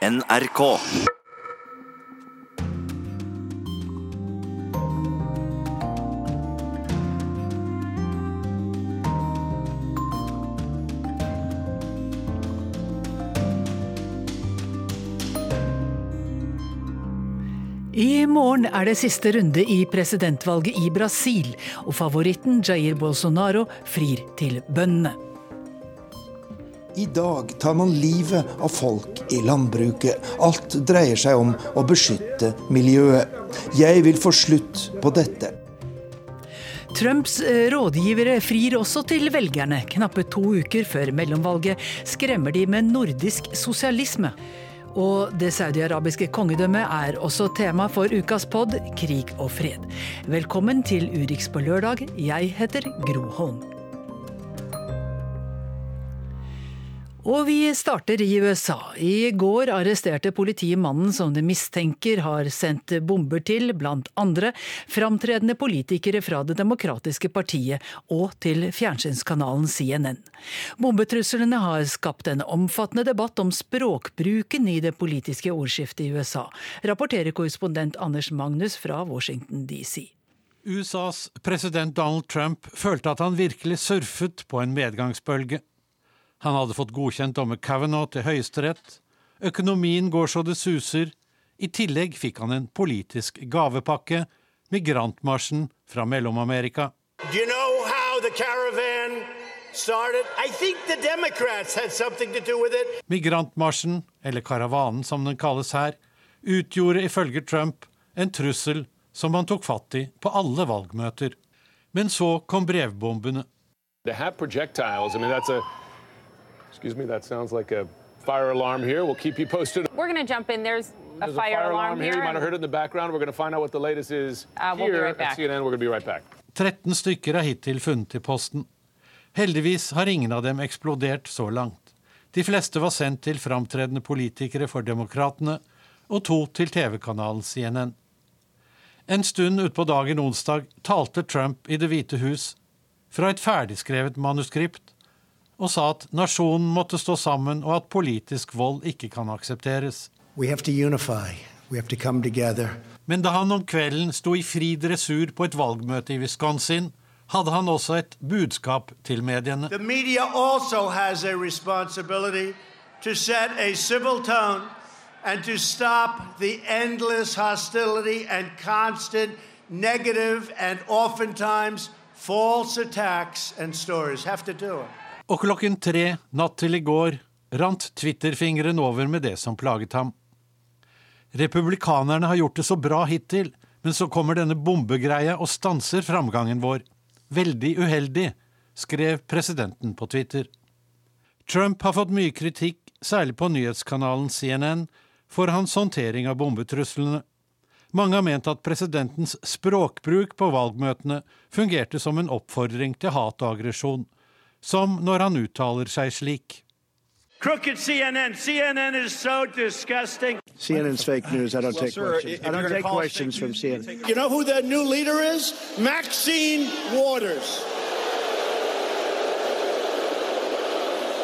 NRK. I morgen er det siste runde i presidentvalget i Brasil, og favoritten Jair Bolsonaro frir til bøndene. I dag tar man livet av folk i landbruket. Alt dreier seg om å beskytte miljøet. Jeg vil få slutt på dette. Trumps eh, rådgivere frir også til velgerne. Knappe to uker før mellomvalget skremmer de med nordisk sosialisme. Og det saudiarabiske kongedømmet er også tema for ukas pod Krig og fred. Velkommen til Urix på lørdag. Jeg heter Gro Holm. Og vi starter i USA. I går arresterte politiet mannen som de mistenker har sendt bomber til blant andre framtredende politikere fra Det demokratiske partiet og til fjernsynskanalen CNN. Bombetruslene har skapt en omfattende debatt om språkbruken i det politiske ordskiftet i USA, rapporterer korrespondent Anders Magnus fra Washington DC. USAs president Donald Trump følte at han virkelig surfet på en medgangsbølge. Han hadde fått godkjent dommer Kavanaugh til Høyesterett. Økonomien går så det suser. I tillegg fikk han en politisk gavepakke, migrantmarsjen fra Mellom-Amerika. You know how the caravan started? I think the Democrats had something to do with it. Migrantmarsjen, eller karavanen som den kalles her, utgjorde ifølge Trump en trussel som han tok fatt i på alle valgmøter. Men så kom brevbombene. To have projectiles, I mean, that's a, excuse me, that sounds like a fire alarm here. We'll keep you posted. We're going to jump in. There's a There's fire, alarm, here. You might have heard it in the background. We're going to find out what the latest is Uh, we'll be here right back. at CNN. We're going to be right back. 13 stykker er hittil funnet i posten. Heldigvis har ingen av dem eksplodert så langt. De fleste var sendt til framtredende politikere for Demokratene, og to til TV-kanalen CNN. En stund utpå dagen onsdag talte Trump i Det hvite hus fra et ferdigskrevet manuskript og sa at nasjonen måtte stå sammen, og at politisk vold ikke kan aksepteres. To. Men da han om kvelden sto i fri dressur på et valgmøte i Wisconsin, hadde han også et budskap til mediene. The media also has to set a civil tone and to stop the endless hostility and constant negative and oftentimes false attacks and stories. Have to do it. Og klokken tre natt til i går rant Twitter-fingeren over med det som plaget ham. Republikanerne har gjort det så bra hittil, men så kommer denne bombegreia og stanser framgangen vår. Veldig uheldig, skrev presidenten på Twitter. Trump har fått mye kritikk, særlig på nyhetskanalen CNN, for hans håndtering av bombetruslene. Mange har ment at presidentens språkbruk på valgmøtene fungerte som en oppfordring til hat og aggresjon, som når han uttaler seg slik. Crooked CNN. CNN is so disgusting. CNN's fake news. I don't take questions. I don't take questions from CNN. You know who their new leader is? Maxine Waters.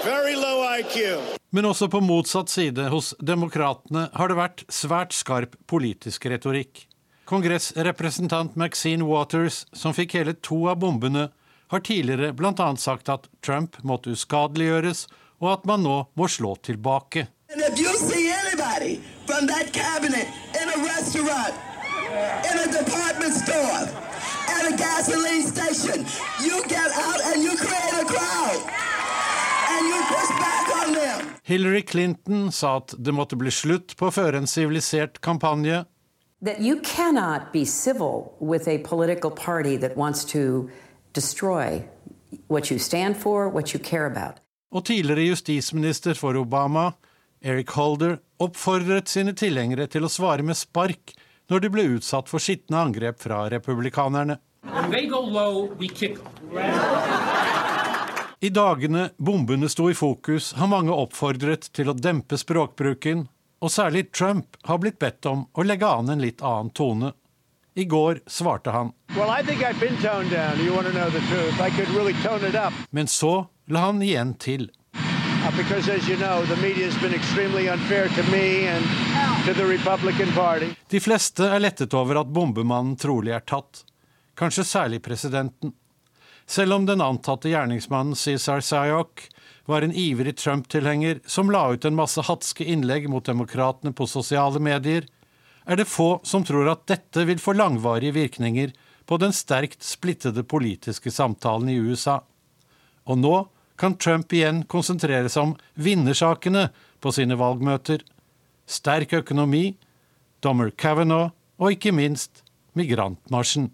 Very low IQ. Men også på motsatt side, hos demokratene, har det vært svært skarp politisk retorikk. Kongressrepresentant Maxine Waters, som fikk hele to av bombene, har tidligere bl.a. sagt at Trump måtte uskadeliggjøres, og at man nå må slå tilbake. And if you see anybody from that cabinet in a restaurant, in a department store, at a gasoline station, you get out and you create a crowd. And you push back. Hillary Clinton sa at det måtte bli slutt på å føre en sivilisert kampanje, that you cannot be civil with a political party that wants to destroy what you stand for, what you care about. og tidligere justisminister for Obama, Eric Holder, oppfordret sine tilhengere til å svare med spark når de ble utsatt for skitne angrep fra republikanerne. When they go low, we kick them. I dagene bombene sto i fokus, har mange oppfordret til å dempe språkbruken, og særlig Trump har blitt bedt om å legge an en litt annen tone. I går svarte han, Well, I? I really men så la han igjen til. uh, because, you know. De fleste er lettet over at bombemannen trolig er tatt, kanskje særlig presidenten. Selv om den antatte gjerningsmannen Cesar Sayok var en ivrig Trump-tilhenger som la ut en masse hatske innlegg mot demokratene på sosiale medier, er det få som tror at dette vil få langvarige virkninger på den sterkt splittede politiske samtalen i USA. Og nå kan Trump igjen konsentrere seg om vinnersakene på sine valgmøter. Sterk økonomi, dommer Kavanaugh og ikke minst migrantmarsjen.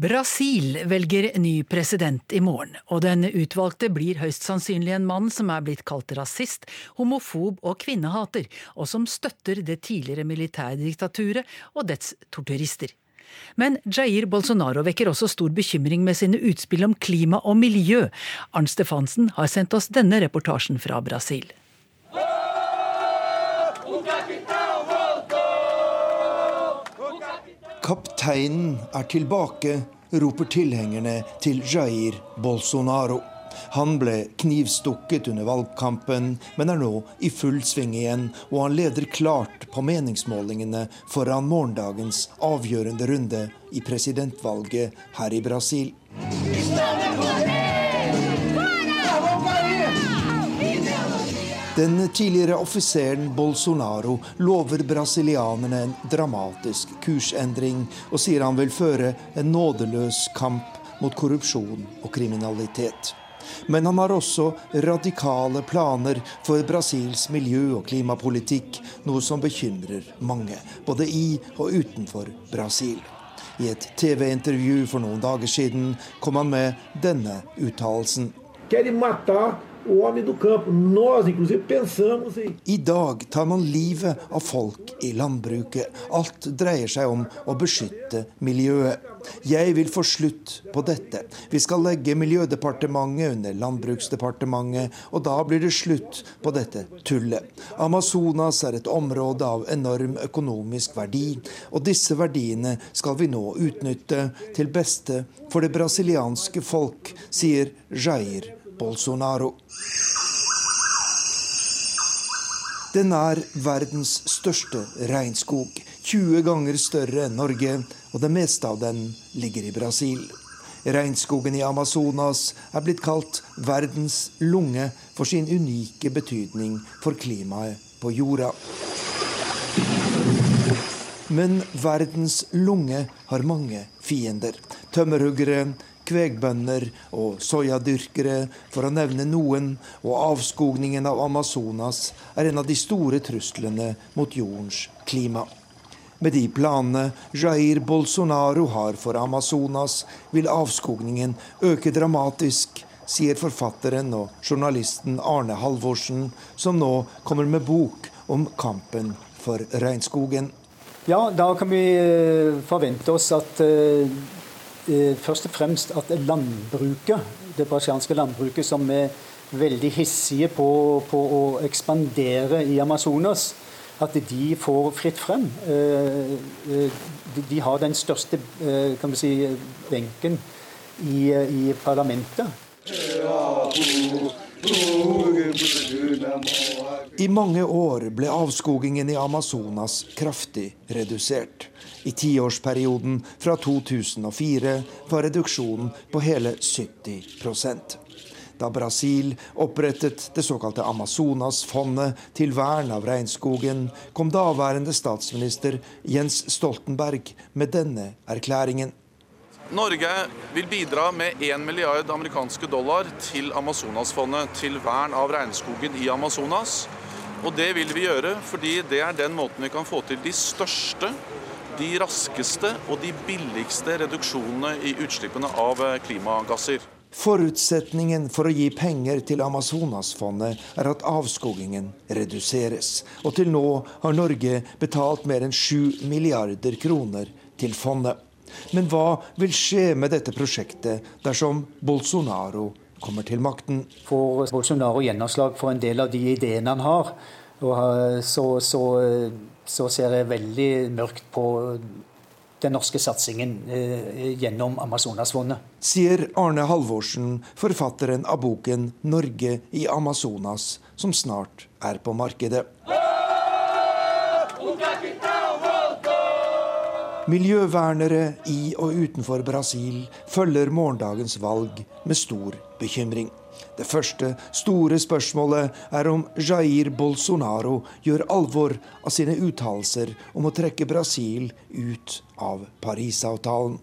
Brasil velger ny president i morgen, og den utvalgte blir høyst sannsynlig en mann som er blitt kalt rasist, homofob og kvinnehater, og som støtter det tidligere militærdiktaturet og dets torturister. Men Jair Bolsonaro vekker også stor bekymring med sine utspill om klima og miljø. Arnt Stefansen har sendt oss denne reportasjen fra Brasil. Kapteinen er tilbake, roper tilhengerne til Jair Bolsonaro. Han ble knivstukket under valgkampen, men er nå i full sving igjen, og han leder klart på meningsmålingene foran morgendagens avgjørende runde i presidentvalget her i Brasil. Den tidligere offiseren Bolsonaro lover brasilianerne en dramatisk kursendring, og sier han vil føre en nådeløs kamp mot korrupsjon og kriminalitet. Men han har også radikale planer for Brasils miljø- og klimapolitikk, noe som bekymrer mange, både i og utenfor Brasil. I et TV-intervju for noen dager siden kom han med denne uttalelsen. O homem do campo. Nós, inclusive, pensamos em I dag tar man livet av folk i landbruket. Alt dreier seg om å beskytte miljøet. Jeg vil få slutt på dette. Vi skal legge Miljødepartementet under Landbruksdepartementet, og da blir det slutt på dette tullet. Amazonas er et område av enorm økonomisk verdi, og disse verdiene skal vi nå utnytte til beste for det brasilianske folk, sier Jair Bolsonaro. Den er verdens største regnskog, 20 ganger større enn Norge, og det meste av den ligger i Brasil. Regnskogen i Amazonas er blitt kalt verdens lunge for sin unike betydning for klimaet på jorda. Men verdens lunge har mange fiender. Tømmerhuggere, kvegbønder og soyadyrkere, for å nevne noen, og avskogningen av Amazonas er en av de store truslene mot jordens klima. Med de planene Jair Bolsonaro har for Amazonas, vil avskogningen øke dramatisk, sier forfatteren og journalisten Arne Halvorsen, som nå kommer med bok om kampen for regnskogen. Ja, da kan vi eh, forvente oss at eh, først og fremst at landbruket, det brasilianske landbruket, som er veldig hissige på, på, å ekspandere i Amazonas, at de får fritt frem. Eh, eh, de har den største kan vi si, benken i, i parlamentet. I mange år ble avskogingen i Amazonas kraftig redusert. I tiårsperioden fra 2004 var reduksjonen på hele 70% da Brasil opprettet det såkalte Amazonasfondet til vern av regnskogen, kom daværende statsminister Jens Stoltenberg med denne erklæringen. Norge vil bidra med 1 milliard amerikanske dollar til Amazonasfondet til vern av regnskogen i Amazonas. Og det vil vi gjøre fordi det er den måten vi kan få til de største de raskeste og de billigste reduksjonene i utslippene av eh, klimagasser. Forutsetningen for å gi penger til Amazonasfondet er at avskogingen reduseres. Og til nå har Norge betalt mer enn 7 milliarder kroner til fondet. Men hva vil skje med dette prosjektet dersom Bolsonaro kommer til makten? Får Bolsonaro gjennomslag for en del av de ideene han har, så, så, så ser jeg veldig mørkt på den norske satsingen gjennom Amazonasfondet. Sier Arne Halvorsen, forfatteren av boken 'Norge i Amazonas', som snart er på markedet. Miljøvernere i og utenfor Brasil følger morgendagens valg med stor bekymring. Det første store spørsmålet er om Jair Bolsonaro gjør alvor av sine uttalelser om å trekke Brasil ut av Parisavtalen.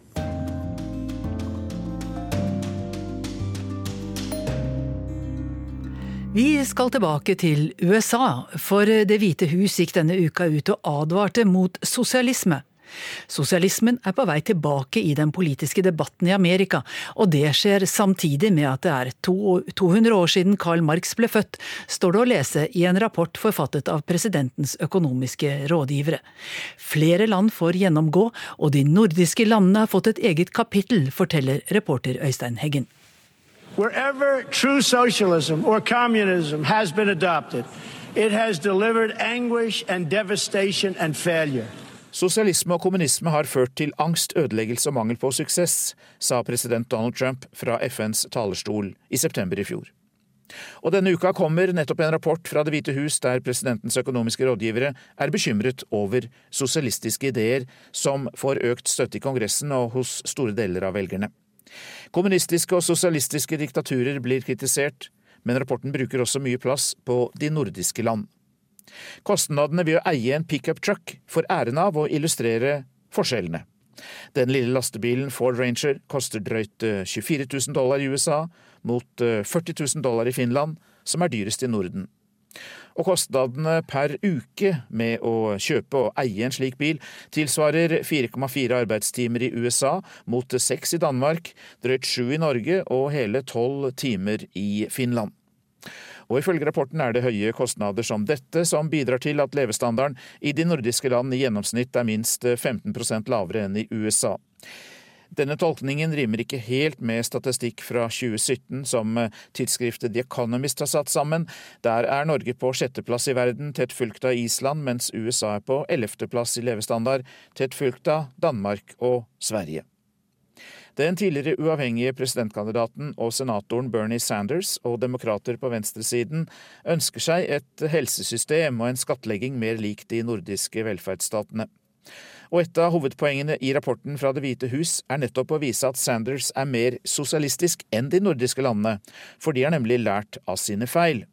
Vi skal tilbake til USA, for Det hvite hus gikk denne uka ut og advarte mot sosialisme. Sosialismen er på vei tilbake i den politiske debatten i Amerika, og det skjer samtidig med at det er 200 år siden Karl Marx ble født, står det å lese i en rapport forfattet av presidentens økonomiske rådgivere. Flere land får gjennomgå, og de nordiske landene har fått et eget kapittel, forteller reporter Øystein Heggen. Wherever true socialism or communism has been adopted, it has delivered anguish and devastation and failure. Sosialisme og kommunisme har ført til angst, ødeleggelse og mangel på suksess, sa president Donald Trump fra FNs talerstol i september i fjor. Og denne uka kommer nettopp en rapport fra Det hvite hus der presidentens økonomiske rådgivere er bekymret over sosialistiske ideer som får økt støtte i Kongressen og hos store deler av velgerne. Kommunistiske og sosialistiske diktaturer blir kritisert, men rapporten bruker også mye plass på de nordiske land. Kostnadene ved å eie en pickup truck får æren av å illustrere forskjellene. Den lille lastebilen Ford Ranger koster drøyt 24 eh, 000 dollar i USA, mot 40 eh, 000 dollar i Finland, som er dyrest i Norden. Og kostnadene per uke med å kjøpe og eie en slik bil tilsvarer 4,4 arbeidstimer i USA mot 6 i Danmark, drøyt 7 i Norge og hele 12 timer i Finland. Og ifølge rapporten er det høye kostnader som dette som bidrar til at levestandarden i de nordiske land i gjennomsnitt er minst 15% lavere enn i USA. Denne tolkningen rimer ikke helt med statistikk fra 2017 som tidsskriftet The Economist har satt sammen. Der er Norge på sjetteplass i verden, tett fulgt av Island, mens USA er på ellevteplass i levestandard, tett fulgt av Danmark og Sverige. Den tidligere uavhengige presidentkandidaten og senatoren Bernie Sanders og demokrater på venstresiden ønsker seg et helsesystem og en skattlegging mer lik de nordiske velferdsstatene. Og et av hovedpoengene i rapporten fra Det hvite hus er nettopp å vise at Sanders er mer sosialistisk enn de nordiske landene, for de har nemlig lært av sine feil.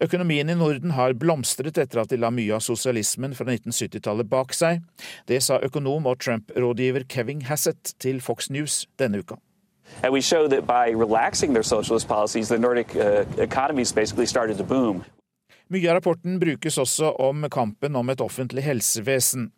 Økonomien i Norden har blomstret etter at de la mye av sosialismen fra 1970-tallet bak seg. Det sa økonom og Trump-rådgiver Kevin Hassett til Fox News denne uka. And we show that by relaxing their socialist policies, the Nordic uh, economies basically started to boom. Mye av rapporten brukes også om kampen om et offentlig helsevesen.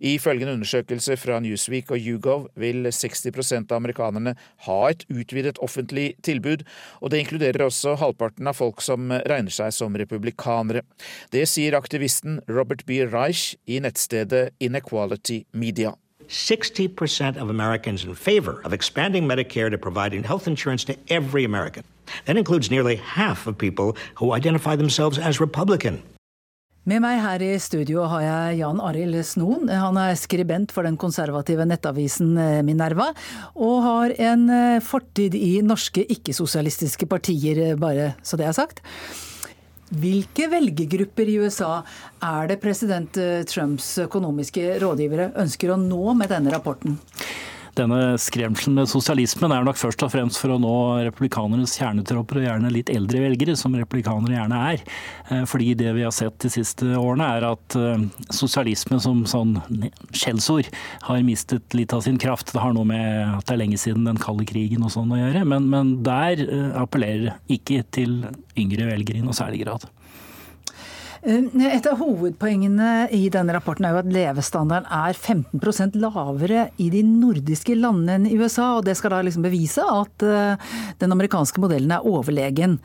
I følgende undersøkelse fra Newsweek og YouGov vil 60% av amerikanerne ha et utvidet offentlig tilbud, og det inkluderer også halvparten av folk som regner seg som republikanere. Det sier aktivisten Robert B. Reich i nettstedet Inequality Media. 60% of Americans in favor of expanding Medicare to providing health insurance to every American. That includes nearly half of people who identify themselves as Republican. Med meg her i studio har jeg Jan Arild Snoen. Han er skribent for den konservative nettavisen eh, Minerva, og har en eh, fortid i norske ikke-sosialistiske partier, eh, bare så det er sagt. Hvilke velgergrupper i USA er det president Trumps økonomiske rådgivere ønsker å nå med denne rapporten? Denne skremselen med sosialismen er nok først og fremst for å nå republikanernes kjernetropper, og gjerne litt eldre velgere, som republikanere gjerne er. Eh, fordi det vi har sett de siste årene, er at eh, sosialisme som sånn skjellsord har mistet litt av sin kraft. Det har noe med at det er lenge siden den kalde krigen og sånn å gjøre, men, men der eh, appellerer ikke til yngre velgere i noe særlig grad. Eh, et av hovedpoengene i denne rapporten er jo at levestandarden er 15% lavere i de nordiske landene enn i USA. og Det skal da liksom bevise at eh, den amerikanske modellen er overlegen.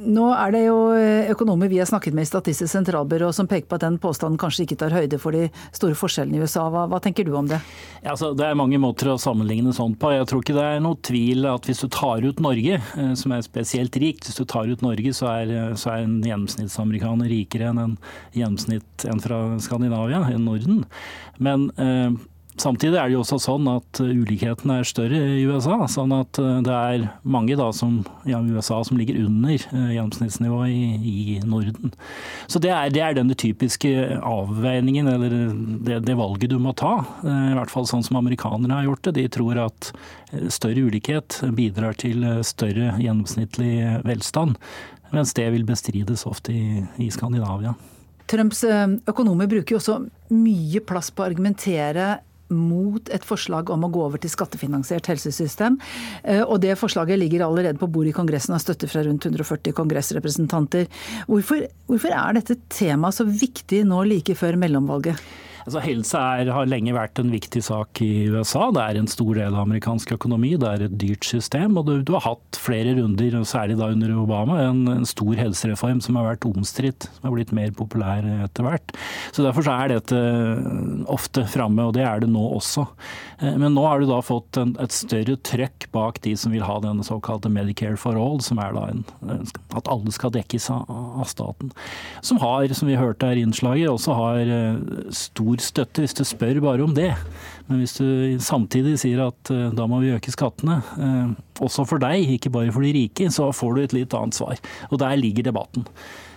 Nå er det jo eh, økonomer vi har snakket med i Statistisk sentralbyrå som peker på at den påstanden kanskje ikke tar høyde for de store forskjellene i USA. Hva, hva tenker du om det? Ja, altså, det er mange måter å sammenligne sånt på. Jeg tror ikke det er noe tvil at hvis du tar ut Norge, eh, som er spesielt rikt, hvis du tar ut Norge, så er, så er en gjennomsnittsamerikaner rikere enn en gjennomsnitt en fra Skandinavia, enn Norden. Men eh, Samtidig er det jo også sånn at ulikheten er større i USA. Sånn at det er mange da som, ja, USA som ligger under gjennomsnittsnivået i, i, Norden. Så det er, det er den typiske avveiningen, eller det, det, valget du må ta. I hvert fall sånn som amerikanere har gjort det. De tror at større ulikhet bidrar til større gjennomsnittlig velstand. Mens det vil bestrides ofte i, i Skandinavia. Trumps økonomer bruker jo også mye plass på å argumentere mot et forslag om å gå over til skattefinansiert helsesystem. Eh, og det forslaget ligger allerede på bordet i Kongressen og har støtte fra rundt 140 kongressrepresentanter. Hvorfor, hvorfor er dette temaet så viktig nå like før mellomvalget? Altså, helse er, har lenge vært en viktig sak i USA. Det er en stor del av amerikansk økonomi. Det er et dyrt system. og Du, du har hatt flere runder, særlig da under Obama, en, en stor helsereform som har vært omstridt. Som har blitt mer populær etter hvert. Så Derfor så er dette ofte framme, og det er det nå også. Eh, men nå har du da fått en, et større trøkk bak de som vil ha denne såkalte Medicare for all, som er da en, at alle skal dekkes av, av staten. Som har, som vi hørte her i innslaget, også har eh, stor stor støtte hvis du spør bare om det. Men hvis du samtidig sier at uh, da må vi øke skattene, uh, også for deg, ikke bare for de rike, så får du et litt annet svar. Og der ligger debatten.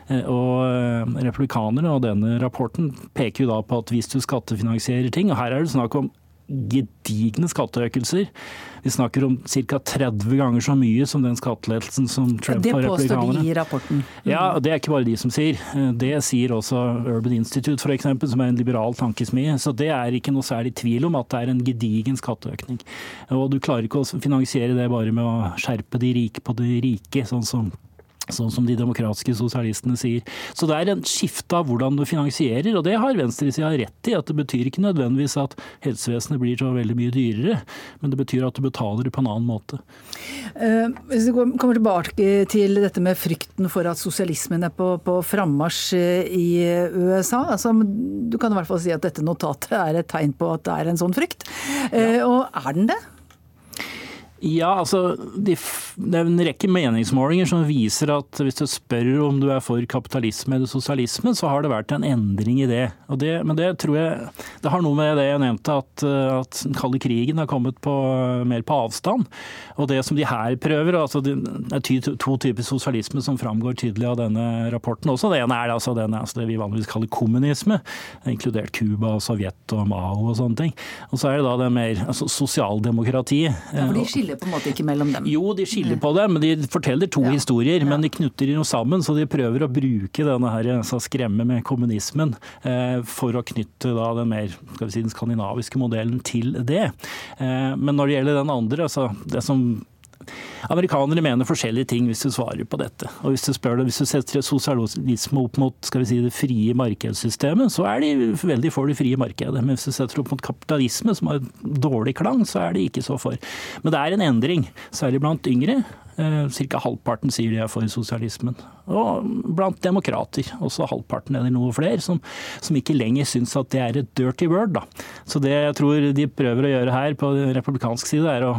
Uh, og Republikanerne og denne rapporten peker jo da på at hvis du skattefinansierer ting, og her er det snakk om gedigne skatteøkelser. Vi snakker om ca. 30 ganger så mye som den skattelettelsen som Trump har republikanerne Det påstår de i rapporten. Mm. Ja, og Det er ikke bare de som sier. Det sier også Urban Institute f.eks., som er en liberal tankesmie. Så det er ikke noe særlig tvil om at det er en gedigen skatteøkning. Og du klarer ikke å finansiere det bare med å skjerpe de rike på de rike, sånn som Sånn som de demokratiske sosialistene sier. Så det er en skifte av hvordan du finansierer, og det har venstresida rett i. At det betyr ikke nødvendigvis at helsevesenet blir så veldig mye dyrere, men det betyr at du betaler på en annen måte. Uh, hvis vi kommer tilbake til dette med frykten for at sosialismen er på, på frammarsj eh, i USA. Altså, du kan i hvert fall si at dette notatet er et tegn på at det er en sånn frykt. Ja. og er den det? Ja, altså de, Det er en rekke meningsmålinger som viser at hvis du spør om du er for kapitalisme eller sosialisme, så har det vært en endring i det. det men det tror jeg det har noe med det jeg nevnte, at, at den kalde krigen har kommet på, mer på avstand. Og det som de her prøver altså Det er to typer sosialisme som framgår tydelig av denne rapporten også. Det ene er altså, denne, altså det vi vanligvis kaller kommunisme, inkludert Cuba, Sovjet og Mao og sånne ting. Og så er det da det mer altså sosialdemokrati. Ja, for de skiller skiller på en måte ikke mellom dem? Jo, de skiller på det, men de forteller to ja. historier. Men de knutter noe sammen, så de prøver å bruke denne her, altså skremme med kommunismen eh, for å knytte da, den mer skal vi si, den skandinaviske modellen til det. Eh, men når det gjelder den andre, altså det som Amerikanere mener forskjellige ting hvis du svarer på dette. Og Hvis du spør deg, hvis du setter sosialisme opp mot skal vi si, det frie markedssystemet, så er de veldig for det frie markedet. Men hvis du setter opp mot kapitalisme, som har dårlig klang, så er de ikke så for. Men det er en endring, særlig blant yngre. Eh, Ca. halvparten sier de er for sosialismen. Og blant demokrater, også halvparten eller noe flere, som, som ikke lenger syns at det er et dirty word. Da. Så det jeg tror de prøver å gjøre her på republikansk side, er å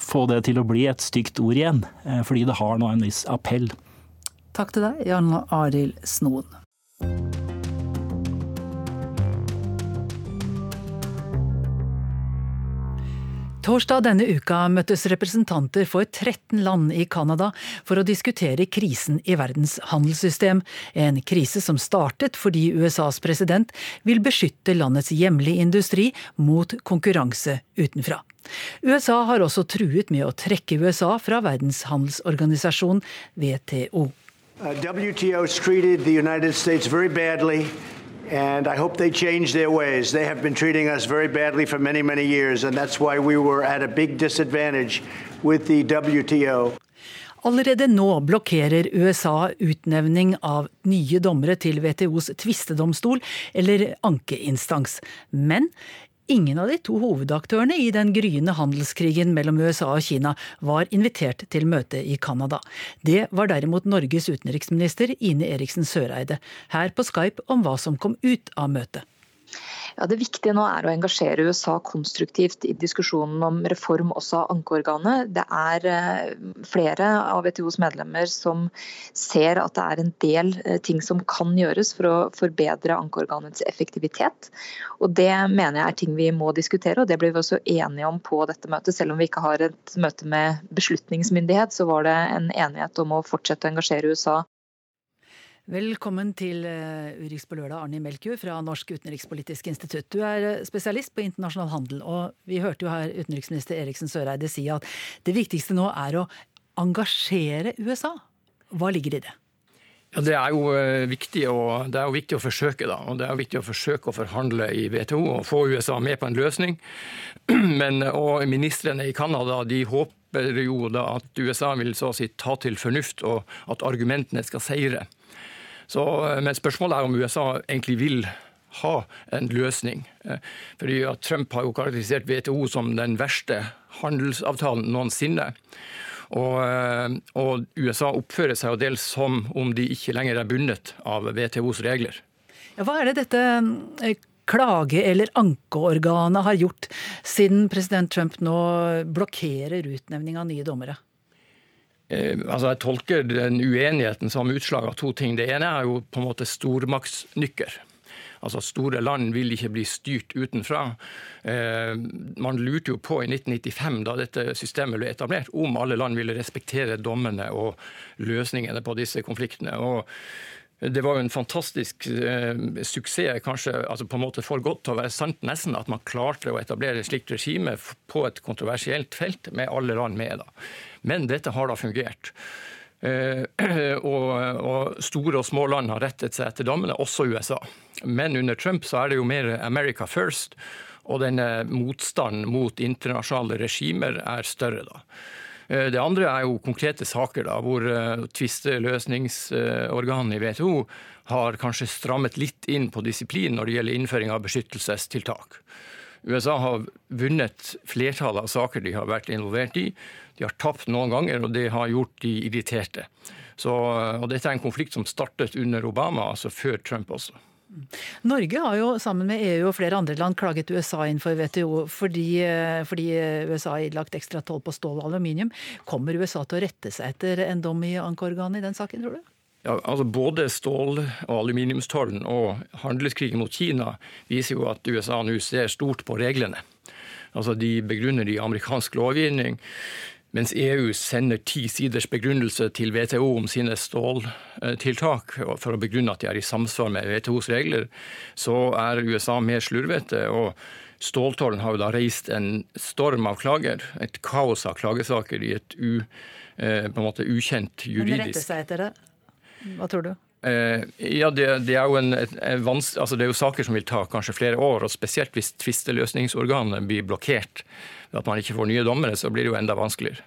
få det til å bli et stygt ord igjen, eh, fordi det har nå en viss appell. Takk til deg, Jan Arild Snoen. Torsdag denne uka møttes representanter for 13 land i Canada for å diskutere krisen i verdens handelssystem. En krise som startet fordi USAs president vil beskytte landets hjemlige industri mot konkurranse utenfra. USA har også truet med å trekke USA fra verdenshandelsorganisasjonen WTO. Uh, WTO treated the United States very badly. And I hope they change their ways. They have been treating us very badly for many, many years, and that's why we were at a big disadvantage with the WTO. Allerede nå blokkerer USA utnevning av nye dommere til WTOs tvistedomstol eller ankeinstans. Men Ingen av de to hovedaktørene i den gryende handelskrigen mellom USA og Kina var invitert til møte i Canada. Det var derimot Norges utenriksminister Ine Eriksen Søreide, her på Skype om hva som kom ut av møtet. Ja, Det viktige nå er å engasjere USA konstruktivt i diskusjonen om reform også av ankeorganet. Det er eh, flere av WTOs medlemmer som ser at det er en del eh, ting som kan gjøres for å forbedre ankeorganets effektivitet. Og Det mener jeg er ting vi må diskutere, og det ble vi også enige om på dette møtet. Selv om vi ikke har et møte med beslutningsmyndighet, så var det en enighet om å fortsette å engasjere USA Velkommen til eh, Urix på lørdag, Arne Melkjord fra Norsk utenrikspolitisk institutt. Du er eh, spesialist på internasjonal handel, og vi hørte jo her utenriksminister Eriksen Søreide si at det viktigste nå er å engasjere USA. Hva ligger i det? Ja, Det er eh, viktig, det er jo viktig å forsøke da, og det er jo viktig å forsøke å forhandle i WTO og få USA med på en løsning. Men, og Ministrene i Canada håper jo da at USA vil så å si ta til fornuft, og at argumentene skal seire. Så, eh, men spørsmålet er om USA egentlig vil ha en løsning. Eh, fordi at Trump har jo karakterisert WTO som den verste handelsavtalen noensinne. Og, eh, og USA oppfører seg jo dels som om de ikke lenger er bundet av WTOs regler. Ja, hva er det dette klage- eller ankeorganet har gjort siden president Trump nå blokkerer utnevning av nye dommere? Eh, altså Jeg tolker den uenigheten som utslag av to ting. Det ene er jo på en måte stormaktsnykker. Altså Store land vil ikke bli styrt utenfra. Eh, man lurte jo på i 1995, da dette systemet ble etablert, om alle land ville respektere dommene og løsningene på disse konfliktene. Og det var jo en fantastisk eh, suksess, kanskje altså på en måte for godt til å være sant, nesten, at man klarte å etablere et slikt regime på et kontroversielt felt, med alle land med. da. Men dette har da fungert. Eh, og, og, store og små land har rettet seg etter dommene, også USA. Men under Trump så er det jo mer America first, og denne motstanden mot internasjonale regimer er større. da. Uh, det andre er jo konkrete saker da, hvor uh, tvisteløsningsorganet i WTO har kanskje strammet litt inn på disiplin når det gjelder innføring av beskyttelsestiltak. USA har vunnet flertallet av saker de har vært involvert i. De har tapt noen ganger, og det har gjort de irriterte. Så, og dette er en konflikt som startet under Obama, altså før Trump også. Norge har jo sammen med EU og flere andre land klaget USA inn for WTO fordi, fordi USA har ilagt ekstra toll på stål og aluminium. Kommer USA til å rette seg etter en dom i ankeorganet i den saken, tror du? Ja, altså Både stål- og aluminiumstollen og handelskrigen mot Kina viser jo at USA nå ser stort på reglene. Altså De begrunner det i amerikansk lovgivning. Mens EU sender ti siders begrunnelse til WTO om sine ståltiltak for å begrunne at de er i samsvar med WTOs regler, så er USA mer slurvete. og Ståltollen har jo da reist en storm av klager, et kaos av klagesaker i et u, eh, ukjent juridisk Men rette seg etter det? Hva tror du? Eh, ja, det, det, er jo en, en altså det er jo saker som vil ta kanskje flere år. og Spesielt hvis tvisteløsningsorganet blir blokkert ved at man ikke får nye dommere, så blir det jo enda vanskeligere.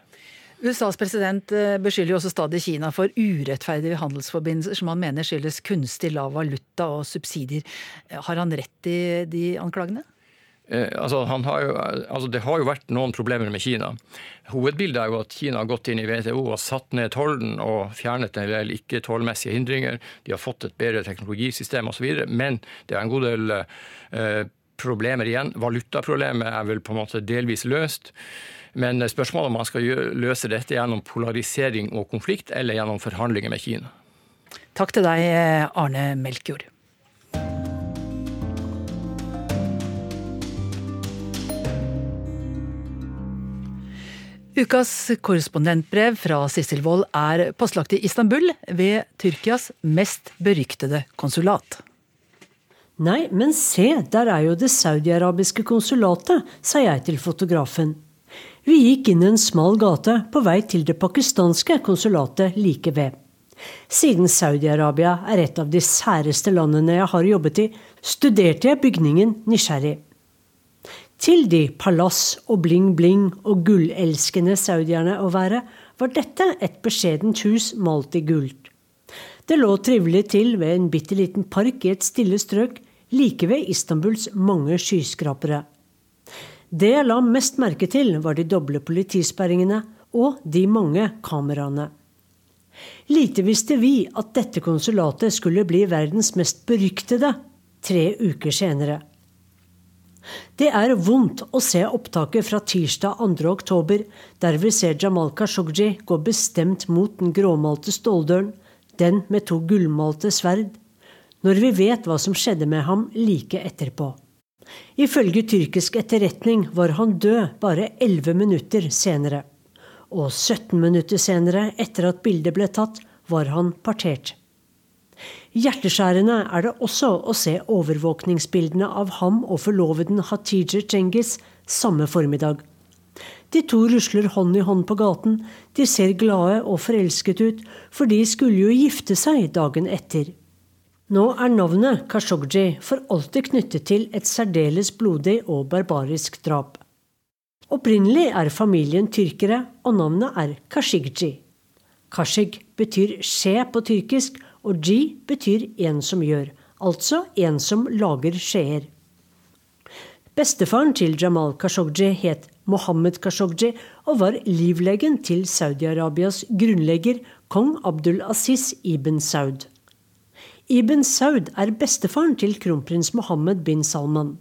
USAs president eh, beskylder jo også stadig Kina for urettferdige handelsforbindelser som han mener skyldes kunstig lav valuta og subsidier. Har han rett i de anklagene? Eh, altså, har jo, altså, det har jo vært noen problemer med Kina. Hovedbildet er jo at Kina har gått inn i WTO og satt ned tollen og fjernet en del ikke-tollmessige hindringer. De har fått et bedre teknologisystem osv. Men det er en god del eh, problemer igjen. Valutaproblemet er vel på en måte delvis løst. Men spørsmålet om man skal løse dette gjennom polarisering og konflikt, eller gjennom forhandlinger med Kina. Takk til deg, Arne Melkjord. Ukas korrespondentbrev fra Sissel Wold er postlagt i Istanbul, ved Tyrkias mest beryktede konsulat. Nei, men se, der er jo det saudiarabiske konsulatet, sa jeg til fotografen. Vi gikk inn en smal gate på vei til det pakistanske konsulatet like ved. Siden Saudi-Arabia er et av de særeste landene jeg har jobbet i, studerte jeg bygningen nysgjerrig. Til de palass og bling-bling og gullelskende saudierne å være, var dette et beskjedent hus malt i gult. Det lå trivelig til ved en bitte liten park i et stille strøk like ved Istanbuls mange skyskrapere. Det jeg la mest merke til, var de doble politisperringene og de mange kameraene. Lite visste vi at dette konsulatet skulle bli verdens mest beryktede tre uker senere. Det er vondt å se opptaket fra tirsdag 2. oktober, der vi ser Jamal Khashoggi gå bestemt mot den gråmalte ståldøren, den med to gullmalte sverd, når vi vet hva som skjedde med ham like etterpå. Ifølge tyrkisk etterretning var han død bare 11 minutter senere. Og 17 minutter senere, etter at bildet ble tatt, var han partert. Hjerteskjærende er det også å se overvåkningsbildene av ham og forloveden Hatice Cengiz samme formiddag. De to rusler hånd i hånd på gaten, de ser glade og forelsket ut, for de skulle jo gifte seg dagen etter. Nå er navnet Khashoggi for alltid knyttet til et særdeles blodig og barbarisk drap. Opprinnelig er familien tyrkere, og navnet er Kashigji. Kashig betyr skje på tyrkisk, og G betyr en som gjør, altså en som lager skjeer. Bestefaren til Jamal Khashoggi het Mohammed Khashoggi og var livlegen til Saudi-Arabias grunnlegger kong Abdul Aziz ibn Saud. Ibn Saud er bestefaren til kronprins Mohammed bin Salman.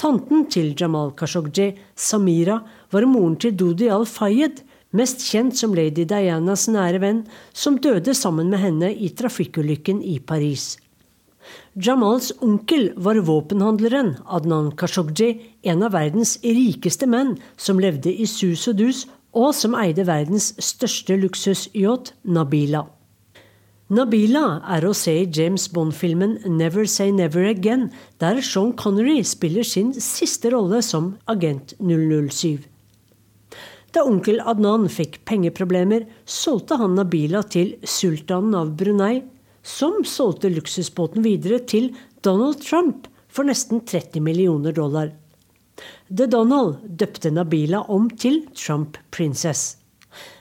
Tanten til Jamal Khashoggi, Samira, var moren til Dodi al-Fayed, mest kjent som lady Dianas nære venn, som døde sammen med henne i trafikkulykken i Paris. Jamals onkel var våpenhandleren Adnan Khashoggi, en av verdens rikeste menn som levde i sus og dus, og som eide verdens største luksusyacht, Nabila. Nabila er å se i James Bond-filmen 'Never Say Never Again', der Sean Connery spiller sin siste rolle som agent 007. Da onkel Adnan fikk pengeproblemer, solgte han Nabila til sultanen av Brunei, som solgte luksusbåten videre til Donald Trump for nesten 30 millioner dollar. The Donald døpte Nabila om til Trump Princess.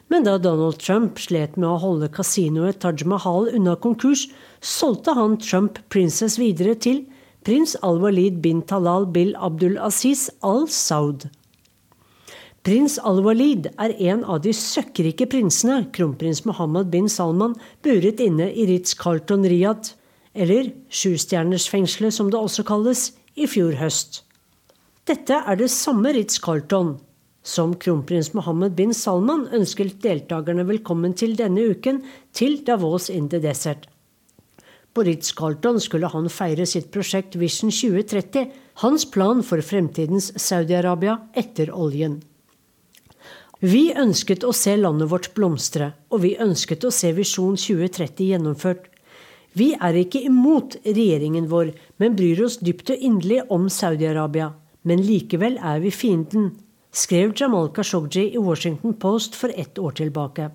Men da Donald Trump slet med å holde kasinoet Taj Mahal unna konkurs, solgte han Trump Princess videre til prins al-Walid bin Talal bil Abdul Aziz al-Saud. Prins al-Walid er en av de søkkrike prinsene kronprins Mohammed bin Salman buret inne i Ritz-Carlton Riyadh, eller Sjustjernersfengselet som det også kalles, i fjor høst. Dette er det samme Ritz-Carlton som kronprins Mohammed bin Salman ønsket deltakerne velkommen til denne uken, til Davos in the Desert. På Ritz-Carlton skulle han feire sitt prosjekt Vision 2030, hans plan for fremtidens Saudi-Arabia etter oljen. Vi ønsket å se landet vårt blomstre, og vi ønsket å se Visjon 2030 gjennomført. Vi er ikke imot regjeringen vår, men bryr oss dypt og inderlig om Saudi-Arabia. Men likevel er vi fienden, skrev Jamal Khashoggi i Washington Post for ett år tilbake.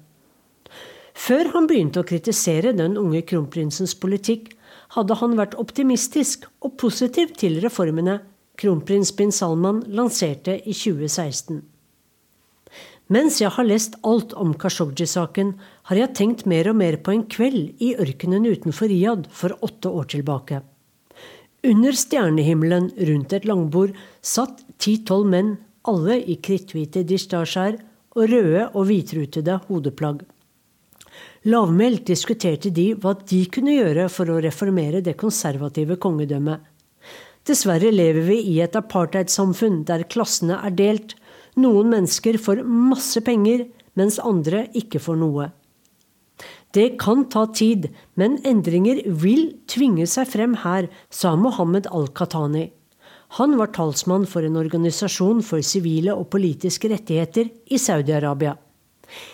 Før han begynte å kritisere den unge kronprinsens politikk, hadde han vært optimistisk og positiv til reformene kronprins bin Salman lanserte i 2016. Mens jeg har lest alt om Khashoggi-saken, har jeg tenkt mer og mer på en kveld i ørkenen utenfor Riyadh for åtte år tilbake. Under stjernehimmelen rundt et langbord satt ti-tolv menn, alle i kritthvite distasjer og røde og hvitrutede hodeplagg. Lavmælt diskuterte de hva de kunne gjøre for å reformere det konservative kongedømmet. Dessverre lever vi i et apartheidsamfunn der klassene er delt, noen mennesker får masse penger, mens andre ikke får noe. Det kan ta tid, men endringer vil tvinge seg frem her, sa Mohammed al-Qatani. Han var talsmann for en organisasjon for sivile og politiske rettigheter i Saudi-Arabia.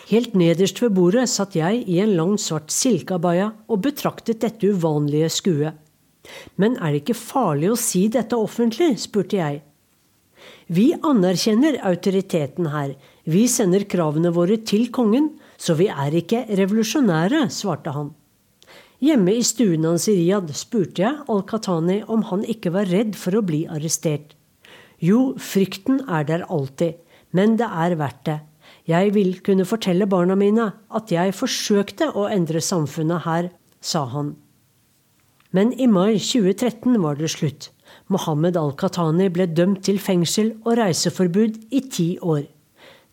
Helt nederst ved bordet satt jeg i en lang, svart silkeabaya og betraktet dette uvanlige skuet. Men er det ikke farlig å si dette offentlig, spurte jeg. Vi anerkjenner autoriteten her. Vi sender kravene våre til kongen, så vi er ikke revolusjonære, svarte han. Hjemme i stuen hans i Riyadh spurte jeg Al-Qatani om han ikke var redd for å bli arrestert. Jo, frykten er der alltid, men det er verdt det. Jeg vil kunne fortelle barna mine at jeg forsøkte å endre samfunnet her, sa han. Men i mai 2013 var det slutt. Mohammed al-Qatani ble dømt til fengsel og reiseforbud i ti år.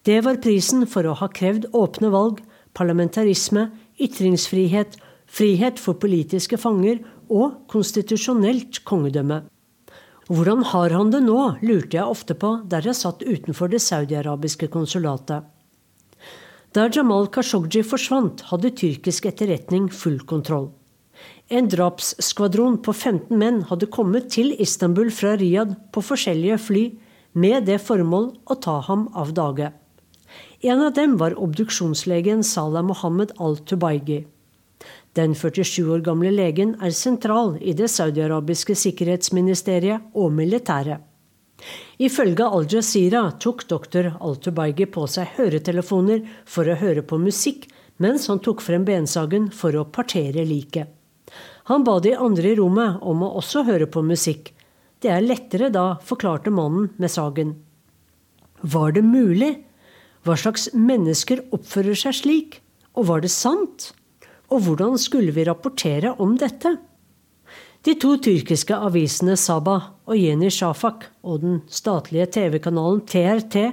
Det var prisen for å ha krevd åpne valg, parlamentarisme, ytringsfrihet, frihet for politiske fanger og konstitusjonelt kongedømme. Hvordan har han det nå, lurte jeg ofte på der jeg satt utenfor det saudiarabiske konsulatet. Da Jamal Khashoggi forsvant, hadde tyrkisk etterretning full kontroll. En drapsskvadron på 15 menn hadde kommet til Istanbul fra Riyadh på forskjellige fly med det formål å ta ham av dage. En av dem var obduksjonslegen Salah Mohammed al-Tubaigi. Den 47 år gamle legen er sentral i det saudiarabiske sikkerhetsministeriet og militæret. Ifølge Al-Jazeera tok doktor Al-Tubaigi på seg høretelefoner for å høre på musikk, mens han tok frem bensagen for å partere liket. Han ba de andre i rommet om å også høre på musikk. Det er lettere da, forklarte mannen med sagen. Var det mulig? Hva slags mennesker oppfører seg slik? Og var det sant? Og hvordan skulle vi rapportere om dette? De to tyrkiske avisene Saba og Yeni Shafak og den statlige TV-kanalen TRT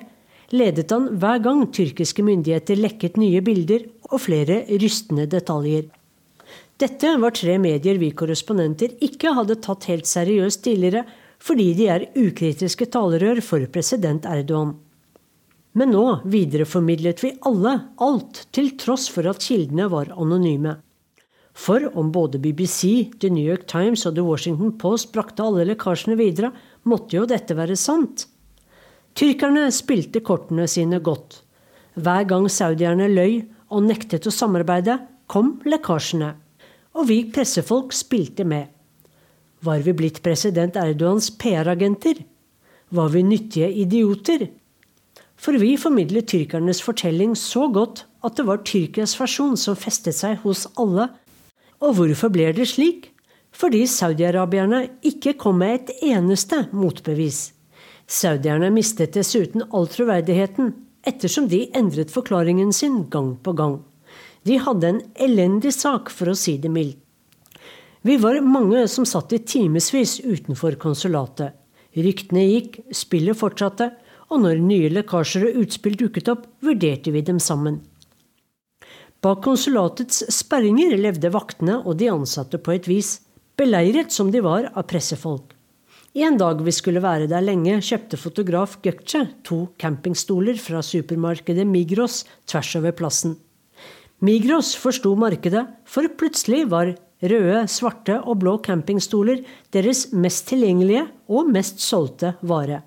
ledet han hver gang tyrkiske myndigheter lekket nye bilder og flere rystende detaljer. Dette var tre medier vi korrespondenter ikke hadde tatt helt seriøst tidligere, fordi de er ukritiske talerør for president Erdogan. Men nå videreformidlet vi alle alt, til tross for at kildene var anonyme. For om både BBC, The New York Times og The Washington Post brakte alle lekkasjene videre, måtte jo dette være sant. Tyrkerne spilte kortene sine godt. Hver gang saudierne løy og nektet å samarbeide, kom lekkasjene. Og vi pressefolk spilte med. Var vi blitt president Erdogans PR-agenter? Var vi nyttige idioter? For vi formidlet tyrkernes fortelling så godt at det var Tyrkias versjon som festet seg hos alle. Og hvorfor ble det slik? Fordi saudiarabierne ikke kom med et eneste motbevis. Saudierne mistet dessuten all troverdigheten, ettersom de endret forklaringen sin gang på gang. De hadde en elendig sak, for å si det mildt. Vi var mange som satt i timevis utenfor konsulatet. Ryktene gikk, spillet fortsatte, og når nye lekkasjer og utspill dukket opp, vurderte vi dem sammen. Bak konsulatets sperringer levde vaktene og de ansatte på et vis, beleiret som de var av pressefolk. En dag vi skulle være der lenge, kjøpte fotograf Gökce to campingstoler fra supermarkedet Migros tvers over plassen. Migros forsto markedet, for plutselig var røde, svarte og blå campingstoler deres mest tilgjengelige og mest solgte vare.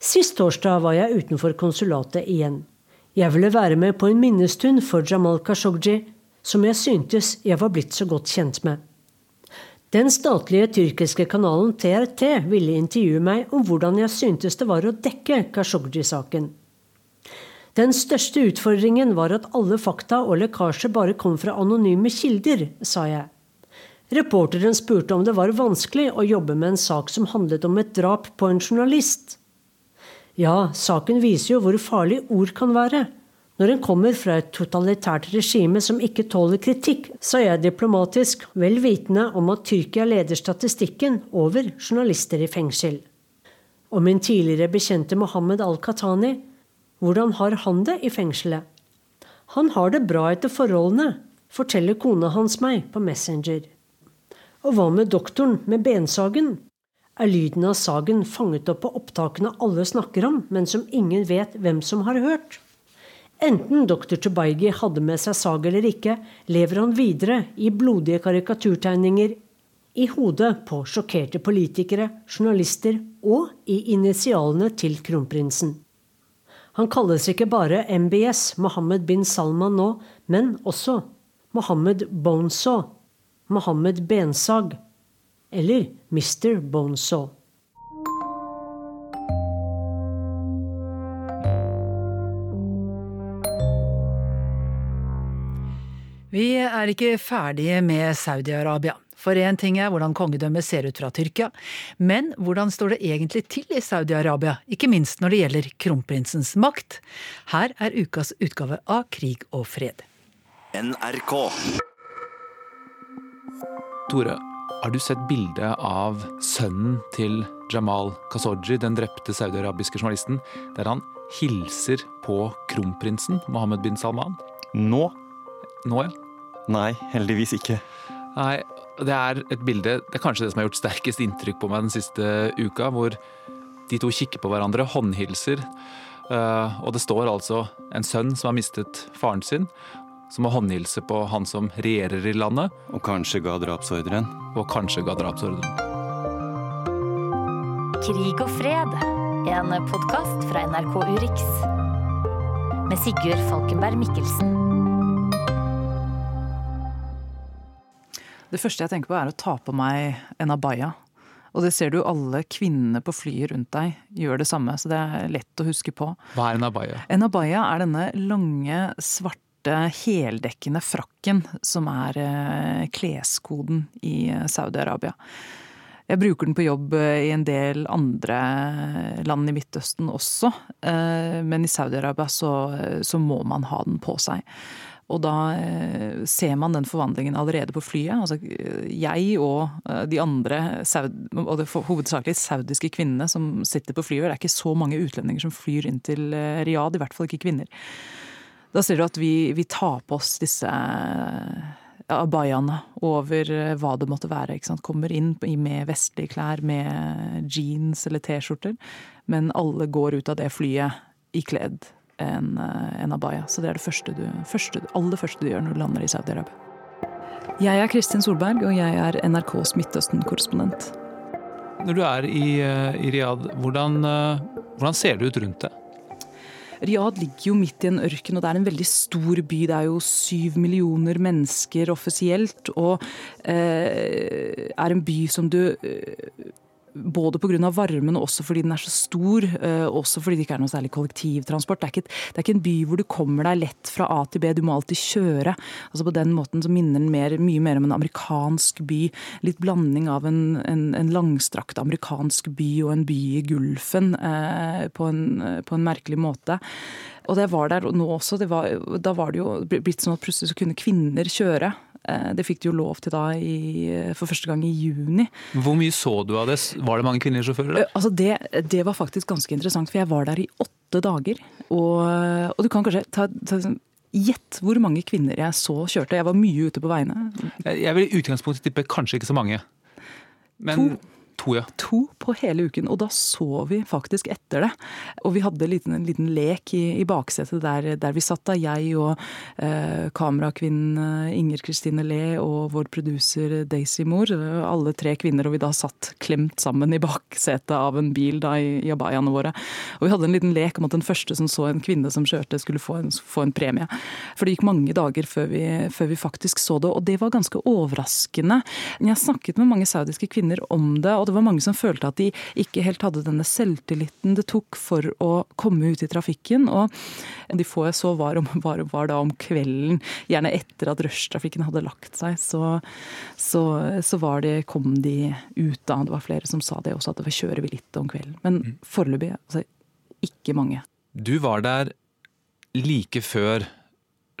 Sist torsdag var jeg utenfor konsulatet igjen. Jeg ville være med på en minnestund for Jamal Khashoggi, som jeg syntes jeg var blitt så godt kjent med. Den statlige tyrkiske kanalen TRT ville intervjue meg om hvordan jeg syntes det var å dekke Khashoggi-saken. Den største utfordringen var at alle fakta og lekkasjer bare kom fra anonyme kilder, sa jeg. Reporteren spurte om det var vanskelig å jobbe med en sak som handlet om et drap på en journalist. Ja, saken viser jo hvor farlig ord kan være. Når en kommer fra et totalitært regime som ikke tåler kritikk, sa jeg diplomatisk, vel vitende om at Tyrkia leder statistikken over journalister i fengsel. Og min tidligere bekjente Mohammed al-Qatani, hvordan har han det i fengselet? Han har det bra etter forholdene, forteller kona hans meg på Messenger. Og hva med doktoren med bensagen? er lyden av sagen fanget opp på opptakene alle snakker om, men som ingen vet hvem som har hørt. Enten doktor Tubaigi hadde med seg sag eller ikke, lever han videre i blodige karikaturtegninger i hodet på sjokkerte politikere, journalister og i initialene til kronprinsen. Han kalles ikke bare MBS, Mohammed bin Salman nå, men også Mohammed Bonesaw, Mohammed Bensag eller Mr. Bonesaw. Vi er ikke ferdige med Saudi-Arabia. For én ting er hvordan kongedømmet ser ut fra Tyrkia, men hvordan står det egentlig til i Saudi-Arabia, ikke minst når det gjelder kronprinsens makt? Her er ukas utgave av Krig og fred. NRK. Tore, har du sett bildet av sønnen til Jamal Khashoggi, den drepte saudiarabiske journalisten, der han hilser på kronprinsen Mohammed bin Salman? Nå? Nå, ja. Nei, heldigvis ikke. Nei, det er et bilde Det er kanskje det som har gjort sterkest inntrykk på meg den siste uka, hvor de to kikker på hverandre, håndhilser. Uh, og det står altså en sønn som har mistet faren sin, som må håndhilse på han som regjerer i landet. Og kanskje ga drapsordren. Og kanskje ga drapsordren. Krig og fred, en podkast fra NRK Urix. Med Sigurd Falkenberg Mikkelsen. Det første jeg tenker på, er å ta på meg en abaya. Og det ser du alle kvinnene på flyet rundt deg gjør det samme, så det er lett å huske på. Hva er en abaya? En abaya er denne lange, svarte, heldekkende frakken som er eh, kleskoden i eh, Saudi-Arabia. Jeg bruker den på jobb eh, i en del andre land i Midtøsten også, men i Saudi-Arabia så, så må man ha den på seg. Og da eh, ser man den forvandlingen allerede på flyet. Altså, jeg og eh, de andre, og det hovedsakelig saudiske kvinnene som sitter på flyet. Det er ikke så mange utlendinger som flyr inn til eh, Riyadh, i hvert fall ikke kvinner. Da ser du at vi, vi tar på oss disse abayaene over hva det måtte være. Kommer inn med vestlige klær, med jeans eller T-skjorter. Men alle går ut av det flyet ikledd en, eh, en abaya. Så det er det første du, første, aller første du gjør når du lander i Saudi-Arabia. Jeg er Kristin Solberg, og jeg er NRKs Midtøsten-korrespondent. Når du er i, eh, i Riyadh, hvordan, eh, hvordan ser det ut rundt deg? Riyadh ligger jo midt i en ørken, og det er en veldig stor by. Det er jo syv millioner mennesker offisielt, og eh, er en by som du eh, både pga. varmen og også fordi den er så stor. Eh, også fordi det ikke er noe særlig kollektivtransport. Det er, ikke, det er, ikke, en by hvor du kommer deg lett fra A til B, du må alltid kjøre. Altså På den måten så minner den mer, mye mer om en amerikansk by. Litt blanding av en, en, en langstrakt amerikansk by og en by i Gulfen eh, på, en, på, en, merkelig måte. Og det var der nå også. Var, da var det jo blitt sånn at plutselig så kunne kvinner kjøre. Eh, det fikk de jo lov til da i, for første gang i juni. Hvor mye så du av det? Var det mange kvinnelige sjåfører? der? altså det, det, var faktisk ganske interessant, for jeg var der i åtte dager. Og, og du kan kanskje ta, ta sånn, Gjett hvor mange kvinner jeg så kjørte. Jeg var mye ute på veiene. Jeg vil i utgangspunktet tippe kanskje ikke så mange. Men to. To, ja. To på hele uken, og da så vi faktisk etter det. Og vi hadde en liten, en liten lek i, i baksetet der, der, vi satt da, jeg og eh, kamerakvinnen eh, Inger Kristine Le og vår produser Daisy Moore. Alle tre kvinner, og vi da satt klemt sammen i baksetet av en bil da i, i abayaene våre. Og vi hadde en liten lek om at den første som så en kvinne som kjørte, skulle få en, få en premie. For det gikk mange dager før vi, før vi faktisk så det, og det var ganske overraskende. Jeg snakket med mange saudiske kvinner om det. og det var mange som følte at de ikke helt hadde denne selvtilliten det tok for å komme ut i trafikken. Og de få jeg så var, om, var, var da om kvelden, gjerne etter at rushtrafikken hadde lagt seg, så, så, så var det, kom de ut da. Det var flere som sa det også, at det kjører vi litt om kvelden. Men mm. foreløpig altså, ikke mange. Du var der like før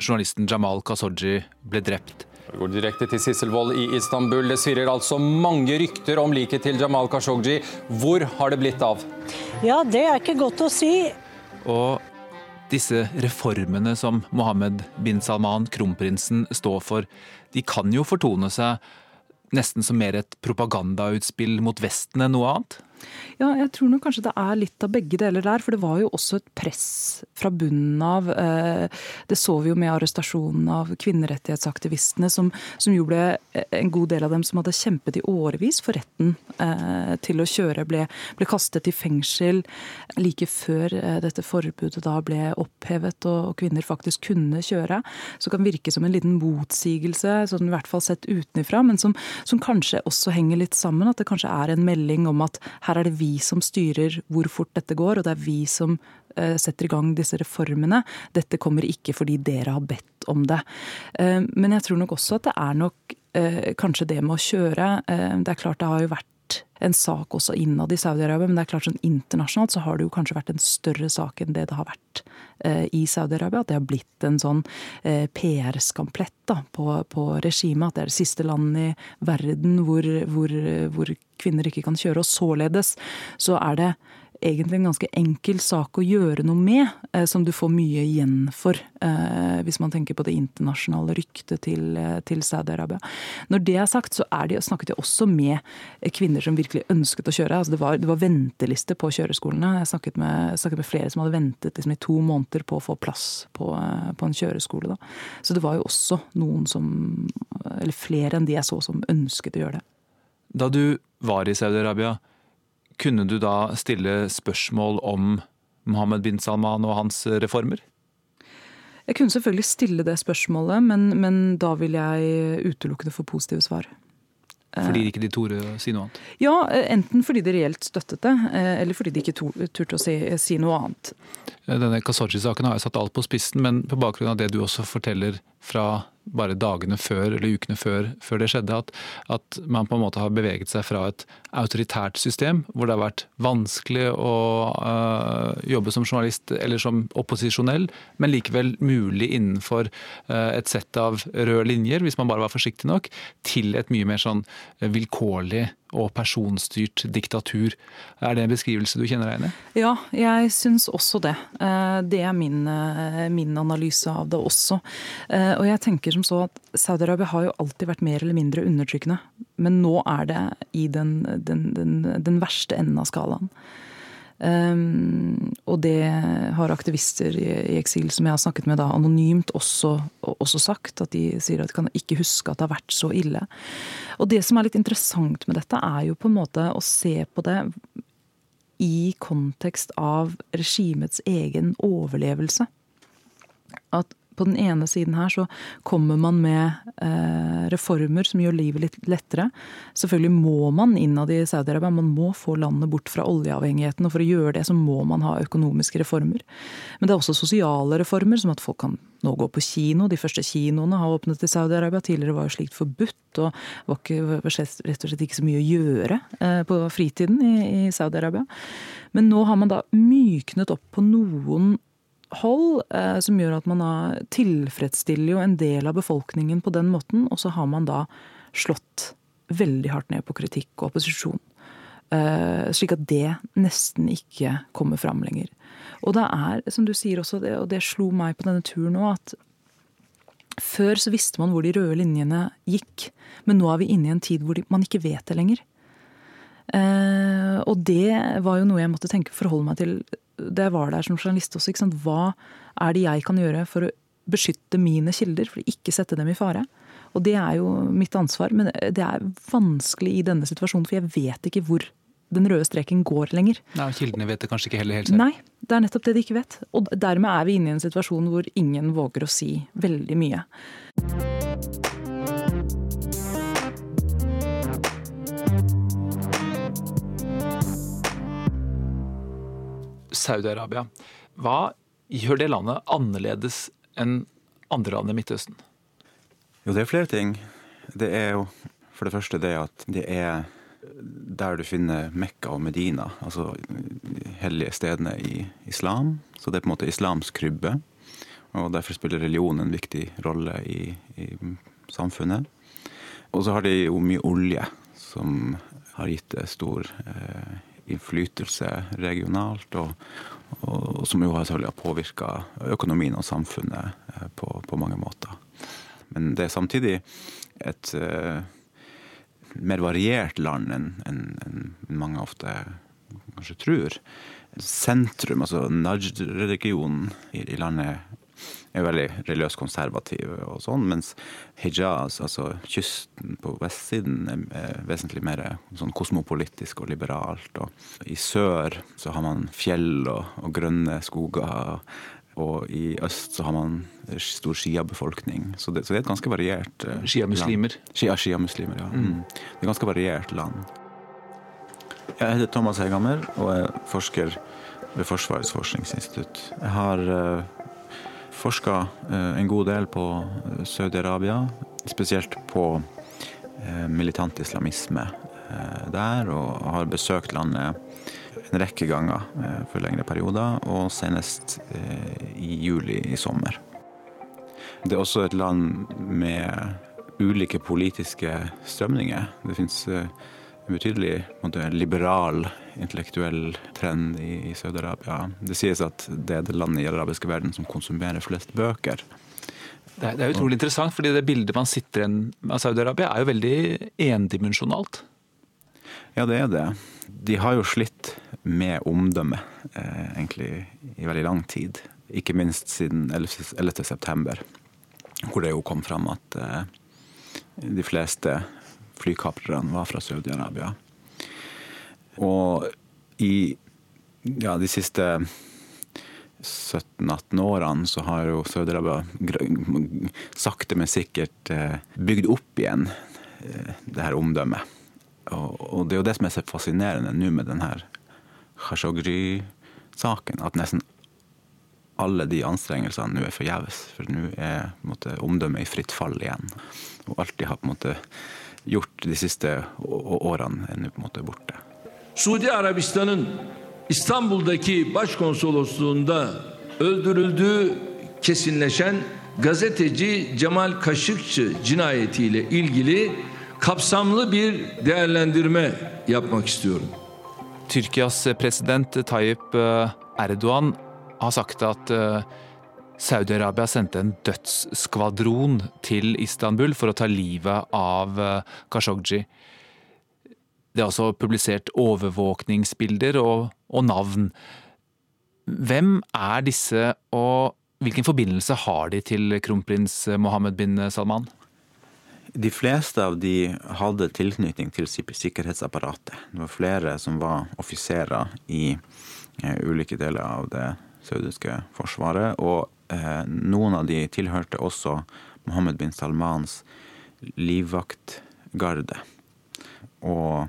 journalisten Jamal Khashoggi ble drept. Vi går direkte til Sisselvold i Istanbul. Det svirrer altså mange rykter om liket til Jamal Khashoggi. Hvor har det blitt av? Ja, det er ikke godt å si. Og disse reformene som Mohammed bin Salman, kronprinsen, står for, de kan jo fortone seg nesten som mer et propagandautspill mot Vesten enn noe annet? Ja, jeg tror nok kanskje det er litt av begge deler der. For det var jo også et press fra bunnen av. Eh, det så vi jo med arrestasjonen av kvinnerettighetsaktivistene, som, som jo ble en god del av dem som hadde kjempet i årevis for retten eh, til å kjøre, ble, ble kastet i fengsel like før eh, dette forbudet da ble opphevet og kvinner faktisk kunne kjøre. Så kan virke som en liten motsigelse, sånn i hvert fall sett utenfra, men som, som kanskje også henger litt sammen. At det kanskje er en melding om at her er det vi som styrer hvor fort dette går, og det er vi som eh, setter i gang disse reformene. Dette kommer ikke fordi dere har bedt om det. Eh, men jeg tror nok også at det er nok eh, kanskje det med å kjøre. Det er klart det har jo vært en sak også innad i Saudi-Arabia, men det er klart sånn internasjonalt så har det jo kanskje vært en større sak enn det det har vært i Saudi-Arabia. At det har blitt en sånn PR-skamplett på, på regimet. At det er det siste landet i verden hvor, hvor, hvor kvinner ikke kan kjøre. Og således så er det egentlig en ganske enkel sak å gjøre noe med, eh, som du får mye igjen for. Eh, hvis man tenker på det internasjonale ryktet til, eh, til Saudi-Arabia. Når det er sagt, så er de, snakket jeg også med kvinner som virkelig ønsket å kjøre. Altså det, var, det var venteliste på kjøreskolene. Jeg snakket med, snakket med flere som hadde ventet liksom, i to måneder på å få plass på, på en kjøreskole. Da. Så det var jo også noen som, eller flere enn de jeg så, som ønsket å gjøre det. Da du var i Saudi-Arabia, kunne du da stille spørsmål om Mohammed bin Salman og hans reformer? Jeg kunne selvfølgelig stille det spørsmålet, men, men da vil jeg utelukkende få positive svar. Fordi ikke de torde å si noe annet? Ja, enten fordi de reelt støttet det, eh, eller fordi de ikke turte å si, si, noe annet. Denne Kasaji-saken har jo satt alt på spissen, men på bakgrunn av det du også forteller fra bare dagene før eller ukene før, før det skjedde, at, at, man på en måte har beveget seg fra et autoritært system, hvor det har vært vanskelig å uh, jobbe som journalist eller som opposisjonell, men likevel mulig innenfor uh, et sett av røde linjer, hvis man bare var forsiktig nok, til et mye mer sånn vilkårlig og personstyrt diktatur. Er det en beskrivelse du kjenner deg igjen i? Ja, jeg syns også det. Eh, det er min, eh, min, analyse av det også. Eh, og jeg tenker som så at Saudi-Arabia har jo alltid vært mer eller mindre undertrykkende. Men nå er det i den, den, den, den verste enden av skalaen. Um, og det har aktivister i, i, eksil som jeg har snakket med da anonymt også, også, sagt. At de sier at de kan ikke huske at det har vært så ille. Og det som er litt interessant med dette, er jo på en måte å se på det i kontekst av regimets egen overlevelse. At på den ene siden her så kommer man med eh, reformer som gjør livet litt lettere. Selvfølgelig må man innad i Saudi-Arabia, man må få landet bort fra oljeavhengigheten. Og for å gjøre det så må man ha økonomiske reformer. Men det er også sosiale reformer, som at folk kan nå gå på kino. De første kinoene har åpnet i Saudi-Arabia. Tidligere var jo slikt forbudt, og var ikke, rett og slett ikke så mye å gjøre eh, på fritiden i, i Saudi-Arabia. Men nå har man da myknet opp på noen hold, eh, som gjør at man da tilfredsstiller jo en del av befolkningen på den måten, og så har man da slått veldig hardt ned på kritikk og opposisjon. Eh, slik at det nesten ikke kommer fram lenger. Og det er, som du sier også, og det slo meg på denne turen òg, at før så visste man hvor de røde linjene gikk, men nå er vi inne i en tid hvor man ikke vet det lenger. Eh, og det var jo noe jeg måtte tenke forholde meg til da jeg var der som journalist også. Hva er det jeg kan gjøre for å beskytte mine kilder, for å ikke sette dem i fare? Og det er jo mitt ansvar, men det er vanskelig i denne situasjonen, for jeg vet ikke hvor den røde streken går lenger. Nei, Kildene vet det kanskje ikke heller helt selv? Nei, det er nettopp det de ikke vet. Og dermed er vi inne i en situasjon hvor ingen våger å si veldig mye. Saudi-Arabia. Hva gjør det landet annerledes enn andre land i Midtøsten? Jo, det er flere ting. Det er jo for det første det at det er der du finner Mekka og Medina, altså de hellige stedene i islam. Så det er på en måte islams krybbe. Og derfor spiller religion en viktig rolle i, i samfunnet. Og så har de jo mye olje, som har gitt stor eh, innflytelse regionalt, og, og, som jo selvfølgelig har påvirka økonomien og samfunnet eh, på, på, mange måter. Men det er samtidig et uh, mer variert land enn en, en mange ofte kanskje tror. Sentrum, altså Najd-regionen i, i landet er veldig religiøst konservative og sånn, mens Hijaz, altså kysten på vestsiden, er vesentlig mer sånn kosmopolitisk og liberalt. Og I sør så har man fjell og, og grønne skoger. Og i øst så har man stor sjiabefolkning. Så, så det er et ganske variert uh, Sjiamuslimer? Shia, Shia-muslimer, ja. Mm. Det er et ganske variert land. Jeg heter Thomas Hegammer og er forsker ved Forsvarets forskningsinstitutt. Jeg har uh, forska eh, en god del på eh, Saudi-Arabia, spesielt på eh, militant islamisme der, og har besøkt landet en rekke ganger for lengre perioder, og senest i juli i sommer. Det er også et land med ulike politiske strømninger. Det fins betydelig måte, liberal intellektuell trend i, i Saudi-Arabia. Det sies at det er det landet i den arabiske verden som konsumerer flest bøker. Det er, det er utrolig interessant, fordi det bildet man sitter igjen av Saudi-Arabia, er jo veldig endimensjonalt. Ja, det er det. De har jo slitt med omdømme eh, egentlig i veldig lang tid. Ikke minst siden 11. 11. september, hvor det jo kom fram at eh, de fleste flykaprerne var fra Saudi-Arabia. Og i ja, de siste 17-18 årene så har jo Saudi-Arabia sakte, men sikkert eh, bygd opp igjen eh, det her omdømmet. Og det er jo det som er så fascinerende nå med denne Khashoggi-saken. At nesten alle de anstrengelsene nå er forgjeves. For nå er omdømmet i fritt fall igjen. Og alt de har på en måte gjort de siste årene, er nå på en måte borte. Suudi Arabistan'ın İstanbul'daki başkonsolosluğunda öldürüldüğü kesinleşen gazeteci Cemal Kaşıkçı cinayetiyle ilgili kapsamlı bir değerlendirme yapmak istiyorum. Tyrkias president Tayyip eh, Erdogan har sagt at eh, Saudi-Arabia sendte en dødsskvadron til Istanbul for å ta livet av eh, Khashoggi. Det er også publisert overvåkningsbilder og, og navn. Hvem er disse, og hvilken forbindelse har de til kronprins Mohammed bin Salman? De fleste av de hadde tilknytning til sikkerhetsapparatet. Det var flere som var offiserer i eh, ulike deler av det saudiske forsvaret. Og eh, noen av de tilhørte også Mohammed bin Salmans livvaktgarde. Og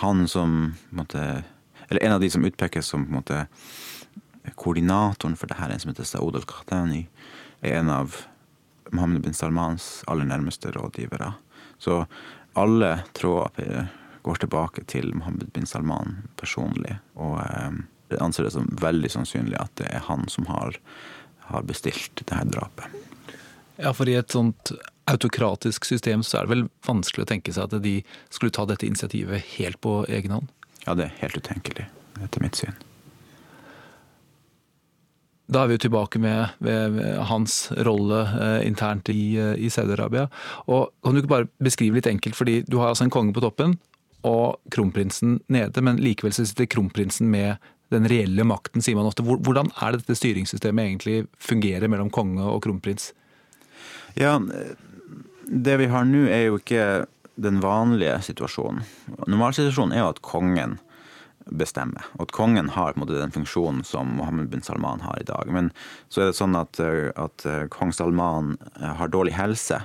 han som måtte, Eller en av de som utpekes som måtte, koordinatoren for det her, en som heter Saud al-Qahtani, er en av Mohammed bin Salmans aller nærmeste rådgivere. Så alle tråder går tilbake til Mohammed bin Salman personlig. Og jeg eh, anser det som veldig sannsynlig at det er han som har, har bestilt det her drapet. Ja, for i et sånt autokratisk system så er det vel vanskelig å tenke seg at de skulle ta dette initiativet helt på egen hånd? Ja, det er helt utenkelig, etter mitt syn. Da er vi jo tilbake med, med, hans rolle eh, internt i, eh, i Saudi-Arabia. Og Kan du ikke bare beskrive litt enkelt, fordi du har altså en konge på toppen og kronprinsen nede, men likevel så sitter kronprinsen med den reelle makten, sier man ofte. Hvordan er det dette styringssystemet egentlig fungerer mellom konge og kronprins? Ja, det vi har nå, er jo ikke den vanlige situasjonen. Normalsituasjonen er jo at kongen bestemmer. Og at kongen har måte, den funksjonen som Mohammed bin Salman har i dag. Men så er det sånn at, at kong Salman har dårlig helse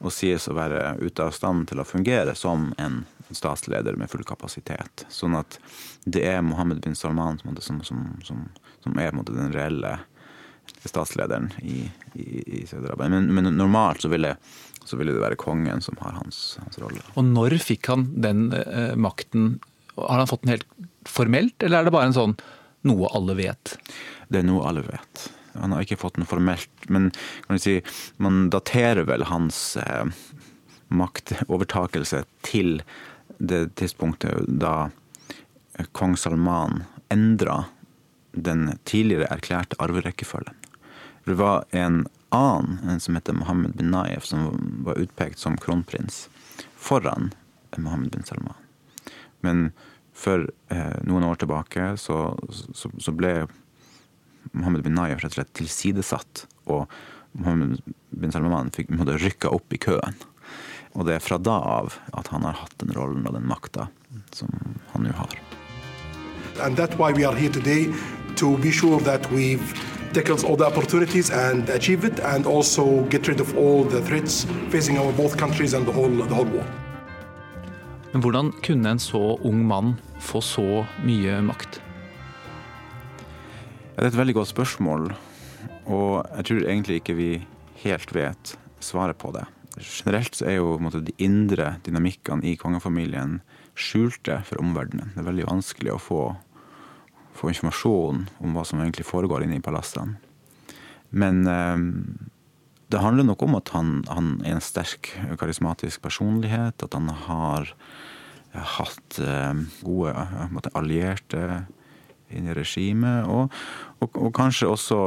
og sies å være ute av stand til å fungere som en statsleder med full kapasitet. Sånn at det er Mohammed bin Salman som, som, som, som er den reelle statslederen i, i, i Saudi-Arabia. Men, men, normalt så ville, så ville, det være kongen som har hans, hans rolle. Og når fikk han den eh, makten? Har han fått den helt formelt, eller er det bare en sånn noe alle vet? Det er noe alle vet. Han har ikke fått den formelt, men kan du si, man daterer vel hans eh, maktovertakelse til det tidspunktet da kong Salman endra den tidligere erklærte arverekkefølgen. Det var en annen, en som heter Mohammed bin Naif, som var utpekt som kronprins foran Mohammed bin Salman. Men for eh, noen år tilbake så, så, så, ble Mohammed bin Naif rett og slett tilsidesatt. Og Mohammed bin Salman fikk rykka opp i køen. Og det er fra da av at han har hatt den rollen og den makta som han nå har. And that's why we are here today to be sure that we've tackles all the opportunities and achieve it, and also get rid of all the threats facing our both countries and the whole, the whole world. Men hvordan kunne en så ung mann få så mye makt? det er et veldig godt spørsmål, og jeg tror egentlig ikke vi helt vet svaret på det. Generelt så er jo måte, de indre dynamikkene i kongefamilien skjulte for omverdenen. Det er veldig vanskelig å få få informasjon om hva som egentlig foregår inne i palassene. Men eh, det handler nok om at han, han, er en sterk karismatisk personlighet. At han har hatt gode måte, allierte inn i regimet. Og, og, og, kanskje også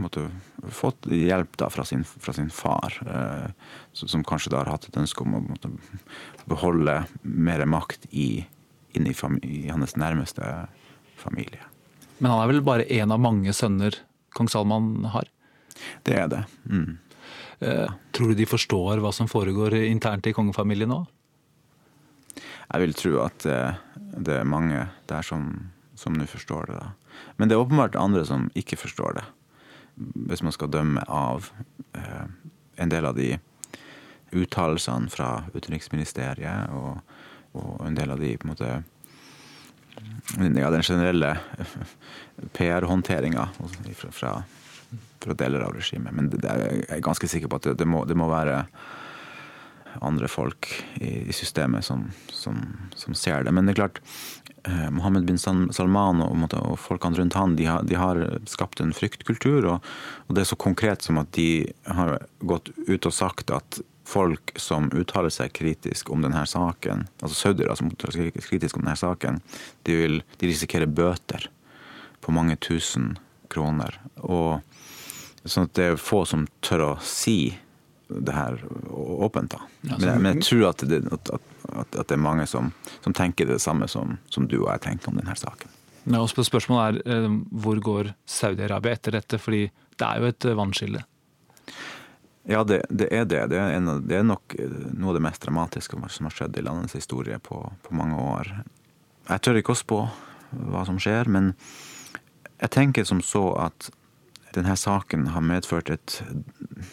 måtte, fått hjelp da fra sin, fra sin far, eh, som kanskje da har hatt et ønske om å måtte, beholde mer makt i, inn i, i, hans nærmeste familie. Men han er vel bare én av mange sønner kong Salman har? Det er det. Mm. Eh, tror du de forstår hva som foregår internt i kongefamilien nå? Jeg vil tro at eh, det er mange der som som nå forstår det. da. Men det er åpenbart andre som ikke forstår det. Hvis man skal dømme av eh, en del av de uttalelsene fra utenriksministeriet og, og, en del av de på en måte ja, den generelle PR-håndteringa fra, fra, fra, deler av regimet. Men det, det er jeg er ganske sikker på at det, det, må, det må, være andre folk i, i systemet som, som, som, ser det. Men det er klart, Eh, Mohammed bin Salman og, og folkene rundt han, de har, de har, skapt en fryktkultur. Og, og, det er så konkret som at de har gått ut og sagt at folk som uttaler seg kritisk om denne saken, altså saudiere som uttaler seg kritisk om denne saken, de, vil, de risikerer bøter på mange tusen kroner. Og sånn at det er få som tør å si det her åpent. da. Men, men jeg tror at det, at, at, at det er mange som, som, tenker det samme som, som, du og jeg tenker om denne saken. Ja, og Spørsmålet er eh, hvor går Saudi-Arabia etter dette? Fordi det er jo et eh, vannskille. Ja, det, det, er det. Det er, en, det er, nok eh, noe av det mest dramatiske som har skjedd i landets historie på, på mange år. Jeg tør ikke å spå hva som skjer, men jeg tenker som så at denne saken har medført et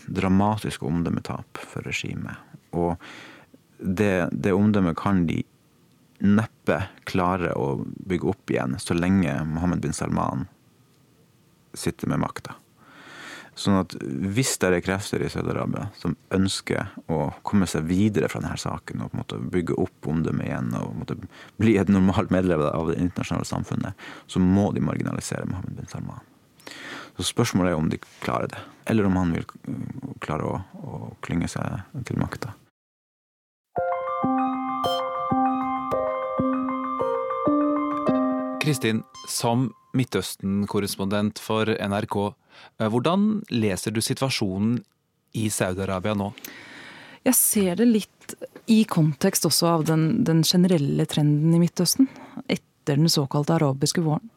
dramatisk omdømmetap for regimet. Og det, det omdømmet kan de neppe klare å bygge opp igjen så lenge Mohammed bin Salman sitter med makta. Sånn at hvis det er krefter i Saudi-Arabia som ønsker å komme seg videre fra denne saken og på en måte bygge opp omdømmet igjen og bli et normalt medlem av det internasjonale samfunnet, så må de marginalisere Mohammed bin Salman. Så Spørsmålet er om de klarer det, eller om han vil klare å, å klynge seg til makta. Kristin, som Midtøsten-korrespondent for NRK, hvordan leser du situasjonen i Saudi-Arabia nå? Jeg ser det litt i kontekst også av den, den, generelle trenden i Midtøsten. Etter den såkalte arabiske våren.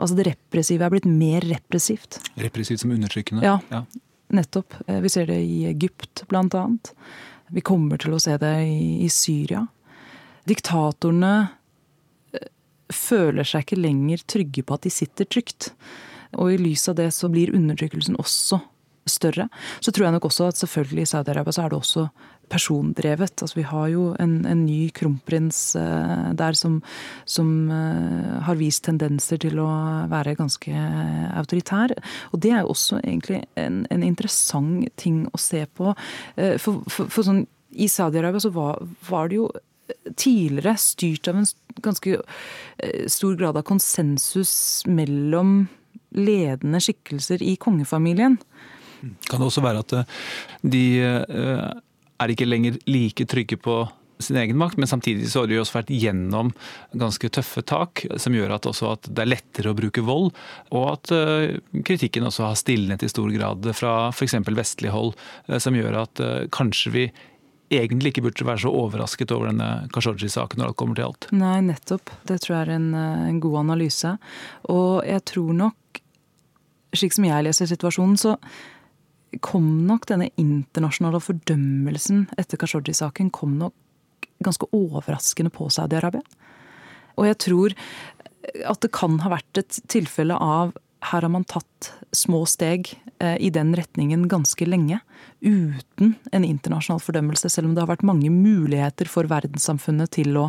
Altså det repressive er blitt mer repressivt. Repressivt som undertrykkende? Ja, ja, nettopp. Eh, vi ser det i Egypt, annet. Vi kommer til å se det i, i Syria. Diktatorene føler seg ikke lenger trygge på at de sitter trygt. Og i lys av det så blir undertrykkelsen også større. Så tror jeg nok også at selvfølgelig i Saudi-Arabia så er det også persondrevet. Altså vi har jo en, en ny kronprins uh, der som, som uh, har vist tendenser til å være ganske autoritær. Og det er jo også egentlig en, en interessant ting å se på. Uh, for, for, for sånn, i Saudi-Arabia så var, var det jo tidligere styrt av en ganske eh, stor grad av konsensus mellom ledende skikkelser i kongefamilien. Kan det også være at eh, de eh, er ikke lenger like trygge på sin egen makt, men samtidig så har de også vært gjennom ganske tøffe tak, som gjør at, at det er lettere å bruke vold, og at kritikken også har stilnet i stor grad fra f.eks. vestlig hold, som gjør at kanskje vi egentlig ikke burde være så overrasket over denne Khashoggi-saken når det kommer til alt. Nei, nettopp. Det tror jeg er en, eh, en, god analyse. Og jeg tror nok, slik som jeg leser situasjonen, så kom nok denne internasjonale fordømmelsen etter Khashoggi-saken kom nok ganske overraskende på Saudi-Arabia. Og jeg tror at det kan ha vært et tilfelle av her har man tatt små steg eh, i den retningen ganske lenge. Uten en internasjonal fordømmelse, selv om det har vært mange muligheter for verdenssamfunnet til å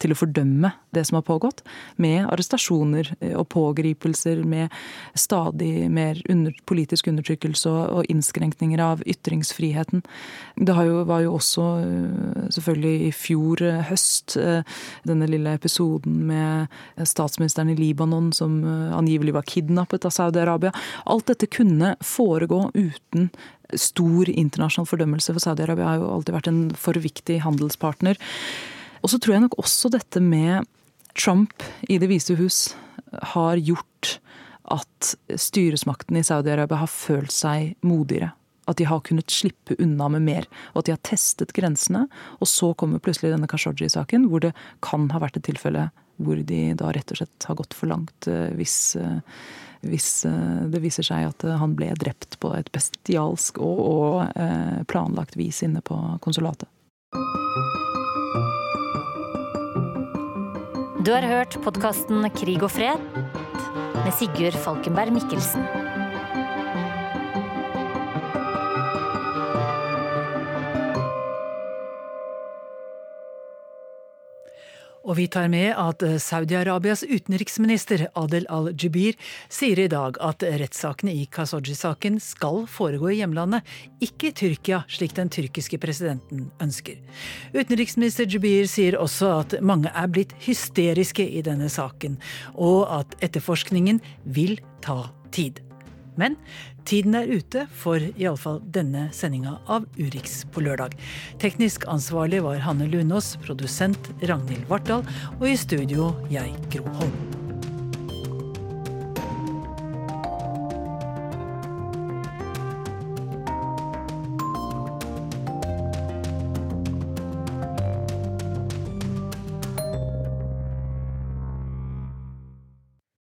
til å fordømme det som har pågått, med arrestasjoner eh, og pågripelser, med stadig mer under, politisk undertrykkelse og, innskrenkninger av ytringsfriheten. Det jo, var jo også eh, selvfølgelig i fjor eh, høst denne lille episoden med statsministeren i Libanon som angivelig var kidnappet av Saudi-Arabia. Alt dette kunne foregå uten stor internasjonal fordømmelse, for Saudi-Arabia har jo alltid vært en for viktig handelspartner. Og så tror jeg nok også dette med Trump i Det hvite hus har gjort at styresmakten i Saudi-Arabia har følt seg modigere. At de har kunnet slippe unna med mer, og at de har testet grensene. Og så kommer plutselig denne Khashoggi-saken, hvor det kan ha vært et tilfelle hvor de da rett og slett har gått for langt eh, hvis, eh, hvis eh, det viser seg at han ble drept på et bestialsk og, og planlagt vis inne på konsulatet. Du har hørt podkasten Krig og fred med Sigurd Falkenberg Mikkelsen. Og vi tar med at Saudi-Arabias utenriksminister Adel al-Jubir sier i dag at rettssakene i Khashoggi-saken skal foregå i hjemlandet, ikke i Tyrkia, slik den tyrkiske presidenten ønsker. Utenriksminister Jubir sier også at mange er blitt hysteriske i denne saken, og at etterforskningen vil ta tid. Men tiden er ute for iallfall denne sendinga av Urix på lørdag. Teknisk ansvarlig var Hanne Lunås, produsent Ragnhild Vartdal, og i studio jeg, Gro Holm.